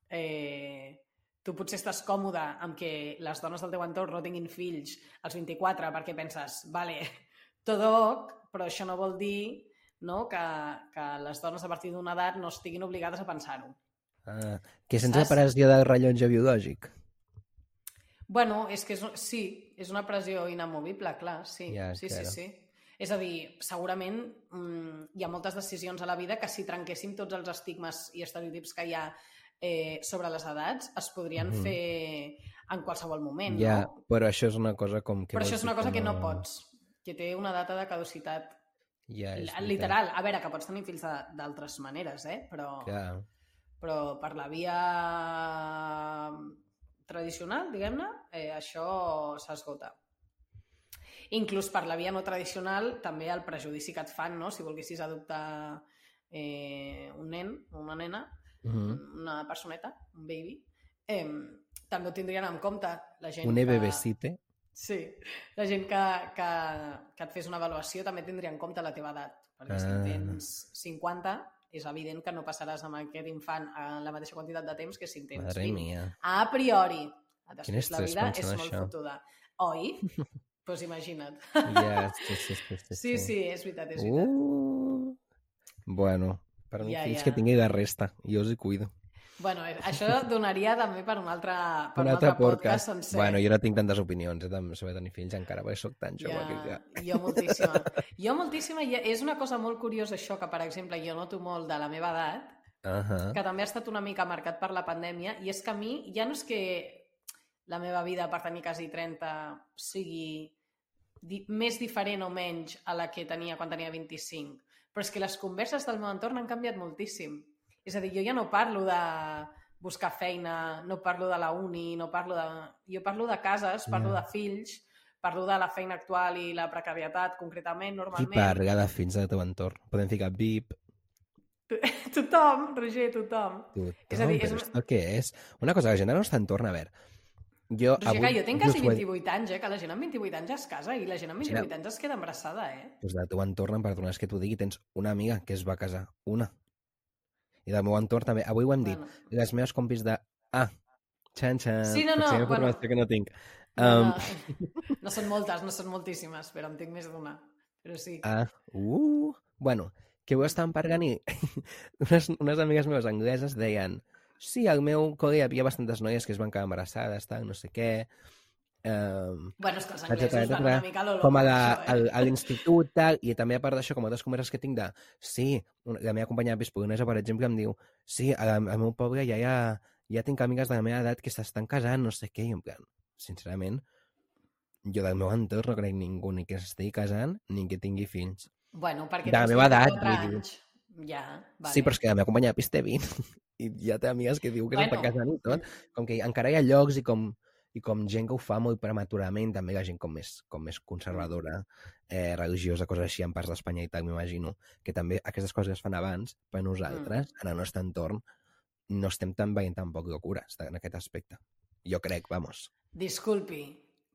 eh, tu potser estàs còmode amb que les dones del teu entorn no tinguin fills als 24 perquè penses, vale, tot ok, però això no vol dir no, que, que les dones a partir d'una edat no estiguin obligades a pensar-ho. Ah, que sents Saps? pressió del rellotge biològic. Bueno, és que és, sí, és una pressió inamovible, clar, sí. Ja, sí, claro. sí, sí. És a dir, segurament mm, hi ha moltes decisions a la vida que si trenquéssim tots els estigmes i estereotips que hi ha eh, sobre les edats es podrien Mhm. fer en qualsevol moment, Ja, no? però això és una cosa com que... Però això és una cosa que no pots, que té una data de caducitat Ja, és veritat. literal. A veure, que pots tenir fills d'altres maneres, eh? Però, Clar. però per la via tradicional, diguem-ne, eh, això s'esgota. Inclús per la via no tradicional, també el prejudici que et fan, no? si volguessis adoptar eh, un nen o una nena, Uh -huh. una personeta, un baby, eh, també ho tindrien en compte la gent Un que... EBBCite. Sí, la gent que, que, que et fes una avaluació també tindria en compte la teva edat, perquè ah. si tens 50 és evident que no passaràs amb aquest infant a la mateixa quantitat de temps que si en tens Madre 20. mia. A priori. Després la vida és molt això. fotuda. Oi? Pues imagina't. Ja, sí, sí, sí. Sí, Sí, sí, és veritat, és veritat. Uh, bueno, per mi Ja, fills ja. que tingui la resta. Jo els hi cuido. Bueno, eh, això donaria també per un altre, per Un un altre altre podcast podcast. sencer. Bueno, jo no tinc tantes opinions eh, tam- sobre tenir fills encara, perquè sóc tan jove que ja... Jo moltíssima. Jo moltíssima, i és una cosa molt curiosa això, que per exemple jo noto molt de la meva edat, Uh -huh. que també ha estat una mica marcat per la pandèmia, i és que a mi ja no és que la meva vida per tenir quasi 30 sigui més diferent o menys a la que tenia quan tenia 25, però és que les converses del meu entorn han canviat moltíssim. És a dir, jo ja no parlo de buscar feina, no parlo de la uni, no parlo de... Jo parlo de cases, parlo Ja. de fills, parlo de la feina actual i la precarietat concretament, Qui normalment. parla de fills del teu entorn? Podem ficar bip, Tothom, Roger, tothom. tothom, És a dir, és però una- què és? Una cosa, la gent al nostre entorn, a veure, Jo, sí que jo tinc quasi just ho he- 28 anys, eh? Que la gent amb 28 anys es casa i la gent amb Sí, 28 anys es queda embarassada, eh? Pues del teu entorn, em perdones que t'ho digui, tens una amiga que es va casar. Una. I del meu entorn també. Avui ho hem dit. Bueno, Les meves compis de... Ah, xan, xan. Sí, no, no, Potser bueno. que no tinc. no, Um, no, no són moltes, no són moltíssimes, però en tinc més d'una. Però sí. Ah, uh, bueno, que avui estàvem parlant i unes, unes amigues meves angleses deien sí, al meu col·le hi havia bastantes noies que es van quedar embarassades, tal, no sé què, um, Bueno, és que els etcètera, anglesos van una mica a lo loco, com a la, això, eh? a l'institut, tal, i també a part d'això, com altres converses que tinc de sí, la meva companya de per exemple, em diu sí, al, al meu poble ja, ha, ja tinc amigues de la meva edat que s'estan casant, no sé què, i en plan, sincerament, jo del meu entorn no crec ningú ni que s'estigui casant ni que tingui fills. Bueno, perquè de la meva edat, 34 vull dir. anys. Ja, vale. Sí, però és que la meva companya de pis té 20 i ja té amigues que diu que Bueno. s'està casant i tot. Com que encara hi ha llocs i com, i com gent que ho fa molt prematurament, també la gent com més, com més conservadora, eh, religiosa, coses així, en parts d'Espanya i tal, m'imagino, que també aquestes coses es fan abans, per nosaltres, en el nostre entorn, no estem tan veient tampoc locures en aquest aspecte. Jo crec, vamos. Disculpi,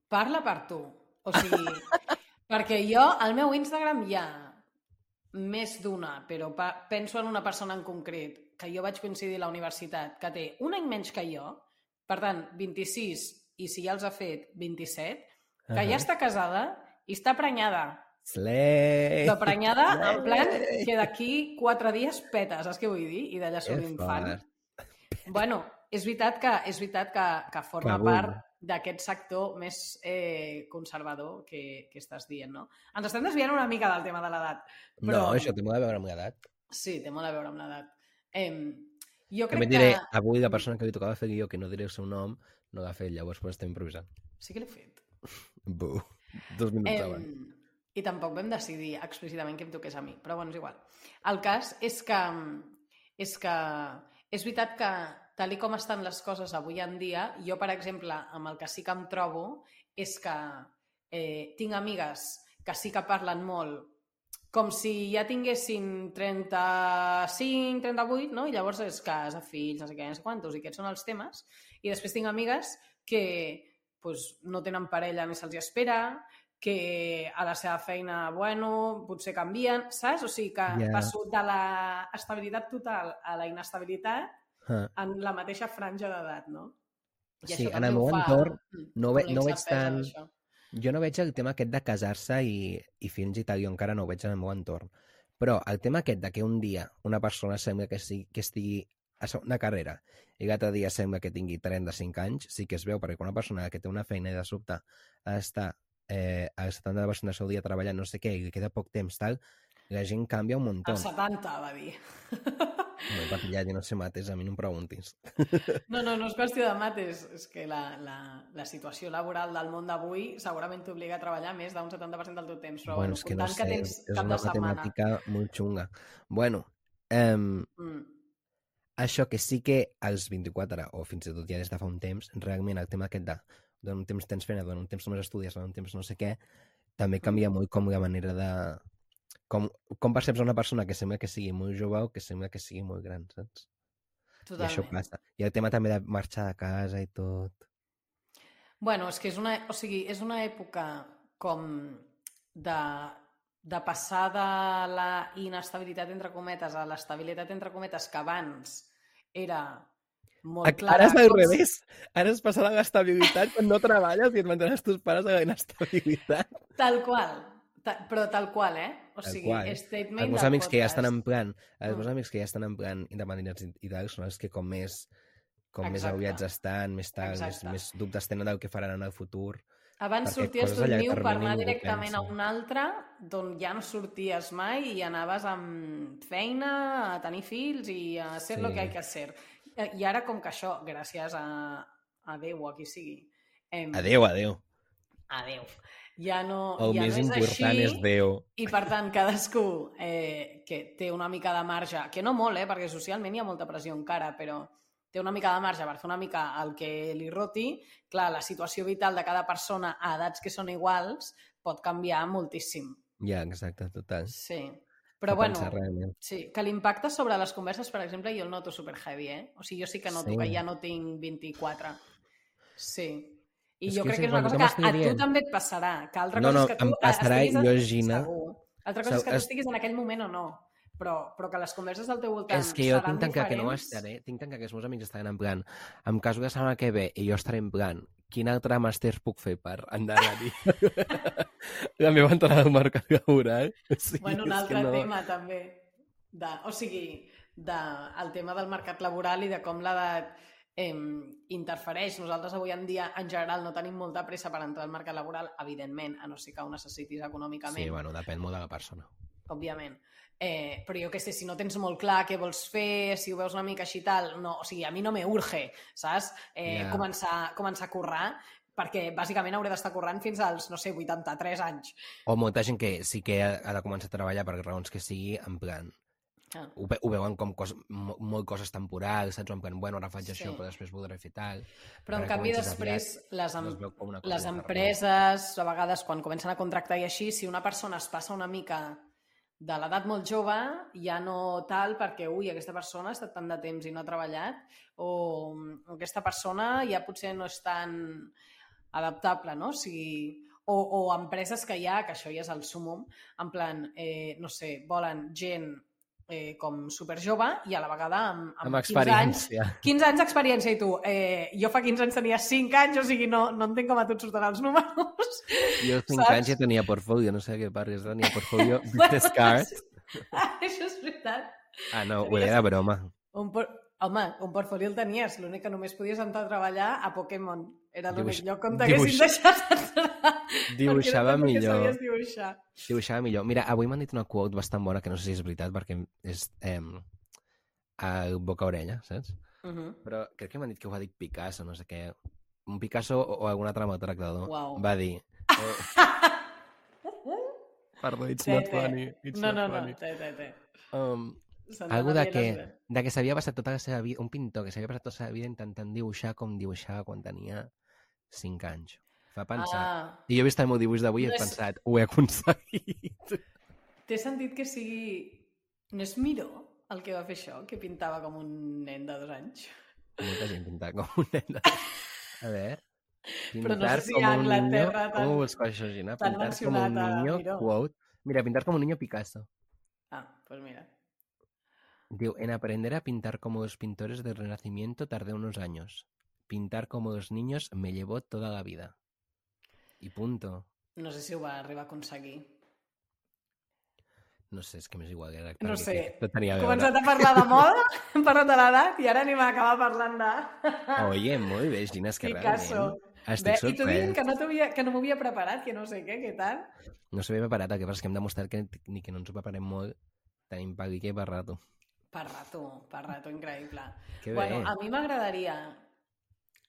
parla per tu. O sigui, perquè jo, al meu Instagram hi ha més d'una, però penso en una persona en concret, que jo vaig coincidir a la universitat, que té un any menys que jo, per tant, 26, i si ja els ha fet 27, que ja Ahà. està casada i està prenyada. Slay! Però prenyada, en plan, Slay! que d'aquí quatre dies petes, saps què vull dir? I d'allà surt fort. Bueno, és veritat que, és veritat que, que forma Que part d'aquest sector més eh, conservador que, que estàs dient, no? Ens estem desviant una mica del tema de l'edat. No, Però- això té molt a veure amb l'edat. Sí, té molt a veure amb l'edat. Eh, jo crec També diré, que... avui la persona que li tocava fer guió, que no diré el seu nom, no l'ha fet, llavors pues, estem improvisant. Sí que l'he fet. Bu. Dos minuts Eh, abans. I tampoc vam decidir explícitament que em toqués a mi, però bueno, és igual. El cas és que és que és veritat que tal i com estan les coses avui en dia, jo, per exemple, amb el que sí que em trobo és que eh, tinc amigues que sí que parlen molt com si ja tinguessin 35, 38, no? I llavors és casa, fills, no sé què, no sé quantos, i aquests són els temes. I després tinc amigues que pues, no tenen parella ni se'ls espera, que a la seva feina, bueno, potser canvien, saps? O sigui que yeah. passo de la estabilitat total a la inestabilitat Ah. en la mateixa franja d'edat, no? Sí, en el meu fa, entorn mm, no ve- no veig tant-. Jo no veig el tema aquest de casar-se i, i fills i tal, jo encara no ho veig en el meu entorn. Però el tema aquest de que un dia una persona sembla que, sigui, que estigui a una carrera i l'altre dia sembla que tingui 35 anys, sí que es veu, perquè quan una persona que té una feina i de sobte d'estar eh, al 70% del seu dia treballant no sé què i li queda poc temps, tal, la gent canvia un muntó. El 70, va dir. No, ja, jo no sé mates, a mi no em preguntis. No, no, no és qüestió de mates, és que la, la, la situació laboral del món d'avui segurament t'obliga a treballar més d'un 70% del teu temps, però bueno, és que no sé, que tens és cap una de setmana. matemàtica molt xunga. Bueno, eh, Mm. això que sí que als 24, o fins i tot ja des de fa un temps, realment el tema aquest de durant un temps tens feina, durant un temps només estudies, durant un temps no sé què, també canvia molt com la manera de... Com, com perceps una persona que sembla que sigui molt jove o que sembla que sigui molt gran, saps? I això Totalment. passa. I el tema també de marxar de casa i tot. Bueno, és que és una, o sigui, és una època com de, de passar de la inestabilitat entre cometes a l'estabilitat entre cometes que abans era molt clara. Ara és al com revés. Ara és passar de l'estabilitat quan no treballes i et mantenen els teus pares a la inestabilitat. Tal qual, ta, però tal qual, eh? O sigui, qual. statement Els meus amics que ja estan en plan, els Mm. meus amics que ja estan en plan independents i- tal, són els que com més com més Exacte. aviats estan, més tal, més, Exacte. més dubtes tenen del que faran en el futur. Abans sorties d'un niu per anar directament a un altre d'on ja no sorties mai i anaves amb feina, a tenir fills i a ser Sí. lo que hay que hacer. Eh, I ara, com que això, gràcies a, a Déu o a qui sigui, em, Adéu, adéu. a Déu, ja no, El ja més no és important així, és Déu. i per tant cadascú eh, que té una mica de marge, que no molt, eh, perquè socialment hi ha molta pressió encara, però té una mica de marge per fer una mica el que li roti, clar, la situació vital de cada persona a edats que són iguals pot canviar moltíssim. Ja, exacte, total. Sí. Però No bueno, sí, que l'impacte sobre les converses, per exemple, jo el noto super heavy, eh? O sigui, jo sí que noto Sí. que ja no tinc 24. Sí. I És jo que crec que és una cosa que a tu també et passarà. Que altra No, cosa no, és que tu em passarà en- jo, Gina, Segur. Altra cosa és que tu estiguis en aquell moment o no. Però, però que les converses del teu voltant És que jo tinc tan clar que no estaré, tinc tan clar que els meus amics estaran en plan, en cas la setmana que ve i jo estaré en plan, quin altre màster puc fer per endarrerir la meva entrada al mercat laboral? O sigui, Bueno, un altre no... tema també. De, o sigui, de, el tema del mercat laboral i de com l'edat eh, interfereix. Nosaltres avui en dia, en general, no tenim molta pressa per entrar al mercat laboral, evidentment, a no ser que ho necessitis econòmicament, Sí, bueno, depèn molt de la persona. òbviament. Eh, però jo què sé, si no tens molt clar què vols fer, si ho veus una mica així tal, no, o sigui, a mi no me urge, saps? Eh, Ja. començar, començar a currar, perquè bàsicament hauré d'estar currant fins als, no sé, 83 anys. O molta gent que sí que ha de començar a treballar per raons que sigui, en plan, Ah. ho, ho veuen com cos, mo- molt coses temporals, saps? En plan, bueno, ara faig Sí. això, però després voldré fer tal. Però, en canvi, després, les, em les carrera. empreses, a vegades, quan comencen a contractar i així, si una persona es passa una mica de l'edat molt jove, ja no tal, perquè, ui, aquesta persona ha estat tant de temps i no ha treballat, o o aquesta persona ja potser no és tan adaptable, no? O sigui, o, o empreses que hi ha, que això ja és el sumum, en plan, eh, no sé, volen gent eh, com superjove i a la vegada amb, Amb 15 anys experiència. 15 anys d'experiència i tu, eh, jo fa 15 anys tenia 5 anys, o sigui, no, no entenc com a tu et surten els números. Jo als 5 Saps? anys ja tenia portfolio, no sé què parles, tenia portfolio business card. Ah, Això és veritat. Ah, no, ho era de broma. Un por... Home, un portfolio el tenies, l'únic que només podies entrar a treballar a Pokémon. Era l'únic Dibuix- lloc on t'haguessin dibuix- deixat entrar. Dibuixava millor. dibuixar. Dibuixava millor. Mira, avui m'han dit una quote bastant bona, que no sé si és veritat, perquè és eh, a boca-orella, saps? Uh -huh. Però crec que m'han dit que ho ha dit Picasso, no sé què. Un Picasso o, o algun altre maltractador. Uau. Va dir... Eh, perdó, it's Té, not té. funny. It's No, not no, no, funny. té, té, té. Um, algo de que, de que s'havia passat tota la seva vida, un pintor que s'havia passat tota la seva vida intentant dibuixar com dibuixava quan tenia 5 anys. Fa pensar. Ah, I jo he vist el meu dibuix d'avui i No he és- pensat, ho he aconseguit. té sentit que sigui... No és Miró el que va fer això, que pintava com un nen de dos anys? Molta gent pintar com un nen. de- A veure... Però no sé si com a un Anglaterra niño... tan- Com ho vols que això, Gina? Pintar com un niño, Miró. quote. Mira, pintar como un niño Picasso. Ah, pues mira. En aprender a pintar como los pintores del Renacimiento tardé unos años. Pintar como los niños me llevó toda la vida. I punto. No sé si ho va arribar a aconseguir. No sé, és que m'és igual. Era No sé. No tenia a veure. començat a parlar de moda, hem parlat de l'edat i ara anem a acabar parlant de... Oye, molt bé, Gina, és que Picasso. realment Bé, estic I tu dient sorprès. que no, que no m'havia preparat, que no sé què, què tal? No s'havia preparat, el que passa és que hem demostrat que ni que no ens ho preparem molt, tenim pa i per rato. Per rato, per rato, increïble. Que bé. Bueno, a mi m'agradaria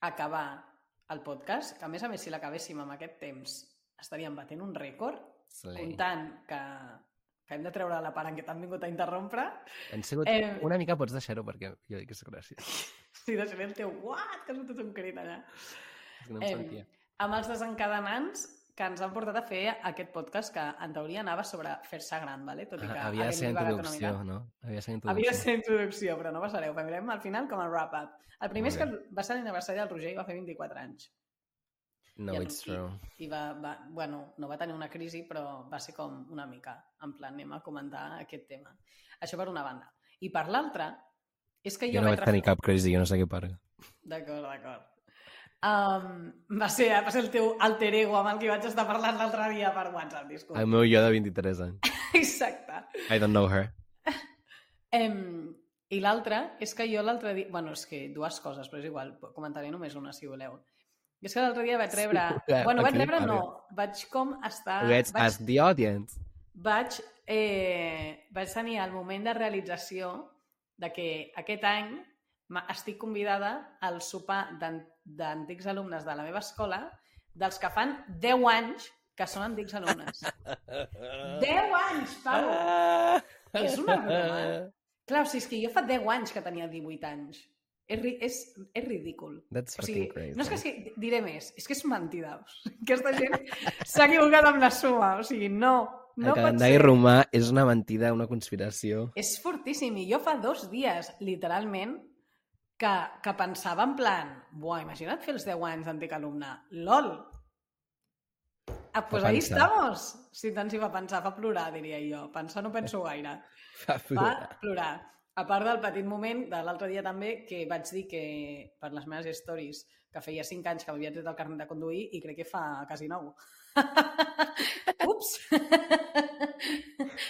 acabar el podcast, que a més a més si l'acabéssim amb aquest temps estaríem batent un rècord, Slay. comptant que, que hem de treure la part en què t'han vingut a interrompre. Han sigut... Eh, Una mica pots deixar-ho perquè jo dic que és gràcies. Si deixaré el teu what, que has fotut un crit allà. És que no em Em, sentia. amb els desencadenants que ens han portat a fer aquest podcast que en teoria anava sobre fer-se gran, vale? tot i que Ah, Havia de ser introducció, no? Havia de ser introducció. Havia de ser introducció, però no passareu. Farem al final com a wrap-up. El primer és Molt que va ser l'aniversari del Roger i va fer 24 anys. No, I it's true. I va, va, bueno, no va tenir una crisi, però va ser com una mica, en plan, anem a comentar aquest tema. Això per una banda. I per l'altra, és que jo, Jo no vaig tenir cap crisi, jo no sé què parla. D'acord, d'acord. Um, va, ser, va ser el teu alter ego amb el que vaig estar parlant l'altre dia per WhatsApp, disculpa. El meu jo de 23 anys. Exacte. I don't know her. Um, I l'altra és que jo l'altre dia... bueno, és que dues coses, però és igual, comentaré només una, si voleu. I és que l'altre dia vaig rebre... Sí, bueno, vaig aquí, rebre no, vaig com estar... Let's vaig, ask the audience. vaig, eh, vaig tenir el moment de realització de que aquest any estic convidada al sopar d'an- d'antics alumnes de la meva escola dels que fan 10 anys que són antics alumnes. 10 anys, Pau! Ah! És una broma. Clar, o sigui, és que jo fa 10 anys que tenia 18 anys. És, és, és ridícul. That's O sigui, crazy. no és que sigui, diré més, és que és mentida. O sigui, aquesta gent s'ha equivocat amb la suma. O sigui, no, el no pot calendari romà és una mentida, una conspiració. És fortíssim. I jo fa dos dies, literalment, que, que pensava en plan, buah, imagina't fer els 10 anys d'antic alumne. LOL! Ah, pues ahí estamos! Si tant s'hi va pensar, fa plorar, diria jo. Pensar no penso gaire. Fa Va plorar. plorar. A part del petit moment de l'altre dia també que vaig dir que per les meves stories que feia 5 anys que m'havia tret el carnet de conduir i crec que fa quasi 9. Ups!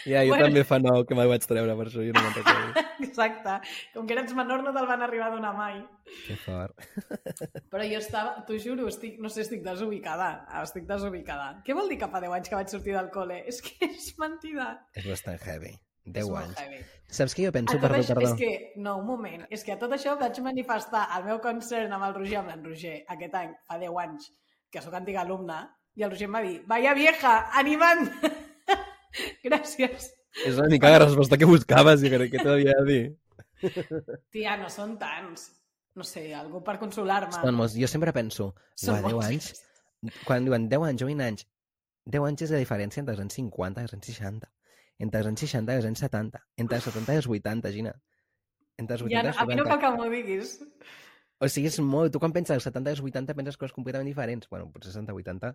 Ja, jo Bueno. també fa nou que me'l vaig treure, per això jo no me'n recordo. Exacte. Com que eres menor no te'l van arribar a donar mai. que fort. Però jo estava, t'ho juro, estic, no sé, estic desubicada. Estic desubicada. Què vol dir que fa 10 anys que vaig sortir del col·le? És que és mentida. És bastant heavy. és 10 molt anys. heavy. Saps què jo penso, perdó, això, perdó? és que, no, un moment, és que a tot això vaig manifestar el meu concern amb el Roger, amb en Roger, aquest any, fa 10 anys, que sóc antiga alumna, i el Roger em va dir, vaya vieja, animant! Gràcies. És una mica la resposta que buscaves i crec que t'havia de dir. Tia, no són tants. No sé, algú per consolar-me. Són molts. Jo sempre penso, Són uah, 10 molts. anys, quan diuen 10 anys o 20 anys, 10 anys és la diferència entre els anys 50 i els anys 60. Entre els anys 60 i els anys 70. Entre els 70 i els 80, Gina. Entre els 80 Ja, i els a mi no 70. cal que m'ho diguis. O sigui, és molt... Tu quan penses als 70 i als 80 penses coses completament diferents. Bueno, potser 60 80...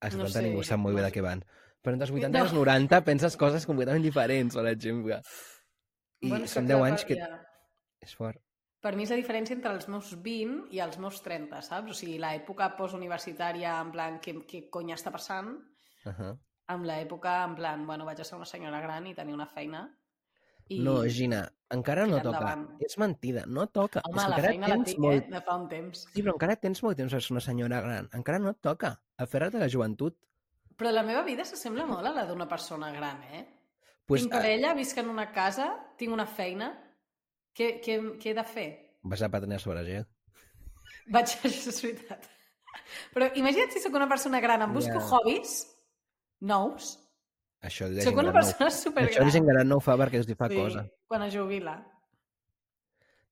A 70 No sé, ningú sap molt bé de què van. Però entre els 80 No. i els 90 penses coses completament diferents, per exemple. I Bueno, són que 10 clar, anys que... ja. És fort. Per mi és la diferència entre els meus 20 i els meus 30, saps? O sigui, l'època postuniversitària, en plan, què, què cony està passant, Uh -huh. amb l'època, en plan, bueno, vaig a ser una senyora gran i tenir una feina. I... No, Gina, encara no toca. endavant. És mentida, no toca. Home, és la feina la tinc, molt... eh? De fa un temps. Sí, però encara tens molt temps ser una senyora gran. Encara no toca. Aferra't a la joventut. Però la meva vida s'assembla molt a la d'una persona gran, eh? Pues, tinc ah, parella, visc en una casa, tinc una feina. Què, què, què he de fer? vas a patenir sobre gel. Vaig, això és veritat. Però imagina't si sóc una persona gran, em busco Ja. hobbies nous. Això la gent una gran no persona fa. Això supergran. la gent gran no ho fa perquè els hi fa sí, cosa. quan es jubila,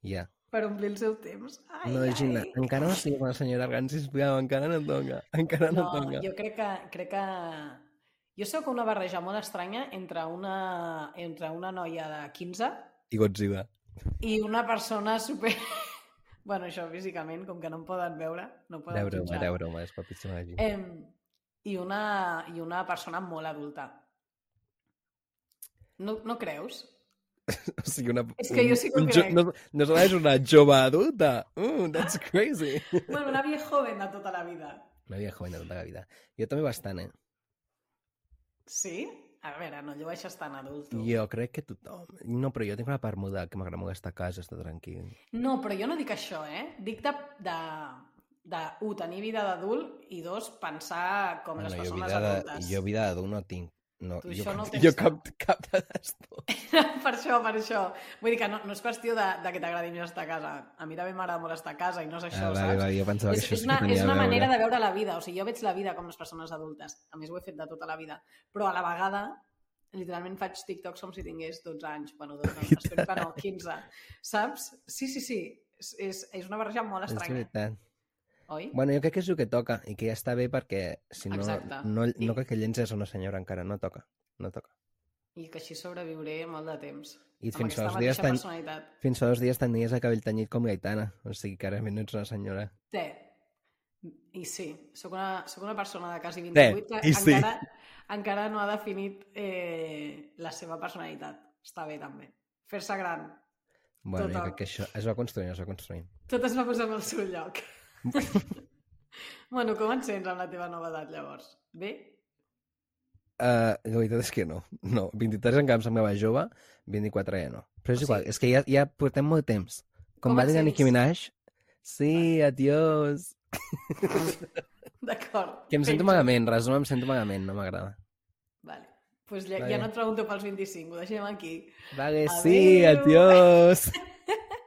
Ja. per omplir el seu temps. Ai, No, Gina, ai. encara no siguis una senyora gran, sisplau, encara no toca. Encara no, No, toca. jo crec que, crec que... Jo sóc una barreja molt estranya entre una, entre una noia de 15 I Godzilla. i una persona super... bueno, això físicament, com que no em poden veure, no poden broma, jutjar. era broma, és la gent. Eh, i, una, I una persona molt adulta. No, no creus? O sigui, una... és que jo sí que ho crec. No, no és una jove adulta. Uh, that's crazy. Bueno, una vieja joven de tota la vida. Una vieja joven de tota la vida. Jo també bastant, eh? Sí? A veure, no llueixes tan adult, tu. Jo crec que tothom... No, però jo tinc una part muda que m'agrada molt estar a casa, estar tranquil. No, però jo no dic això, eh? Dic de, de, de un, tenir vida d'adult i dos, pensar com les jo persones vida, de, adultes. jo vida d'adult no tinc. No, Tu jo, això no cap, tens jo cap, cap de les dues. per això, per això. Vull dir que no, no és qüestió de, de que t'agradi més estar a casa. A mi també m'agrada molt estar a casa i no és això, Ah, saps? vale, jo pensava és, que això és una, és una manera de veure la vida. O sigui, jo veig la vida com les persones adultes. A més, ho he fet de tota la vida. Però a la vegada, literalment faig TikToks com si tingués 12 anys. Bueno, 12, no, espero que no, 15. Saps? Sí, sí, sí. És, és, és una barreja molt És estranya. veritat. Oi? Bueno, jo crec que és el que toca i que ja està bé perquè si no, Exacte. no, I- no crec que llences una senyora encara, no toca. No toca. I que així sobreviuré molt de temps. I fins fa dos dies ten- personalitat. Fins fa dos dies tenies el cabell tenyit com l'Aitana, o sigui que ara no ets una senyora. Té. I sí, sóc una, sóc una persona de quasi Té, 28 i que sí. encara, encara no ha definit eh, la seva personalitat. Està bé, també. Fer-se gran. Bueno, jo Total. crec que això es va construint, es va construint. Tot es va posar en el seu lloc. Bueno, com et sents amb la teva nova edat, llavors? Bé? Uh, la veritat és que no. No, 23 encara em semblava jove, 24 ja no. Però és O igual, sigui- és que ja, ja portem molt temps. Com, Com va dir la Nicki? Minaj, sí, adiós. D'acord. Que em sento Penjo. malament, resum, em sento malament, no m'agrada. Vale. Pues ja, Vale. ja no et pregunto pels 25, ho deixem aquí. Vale, sí, Adéu. adiós.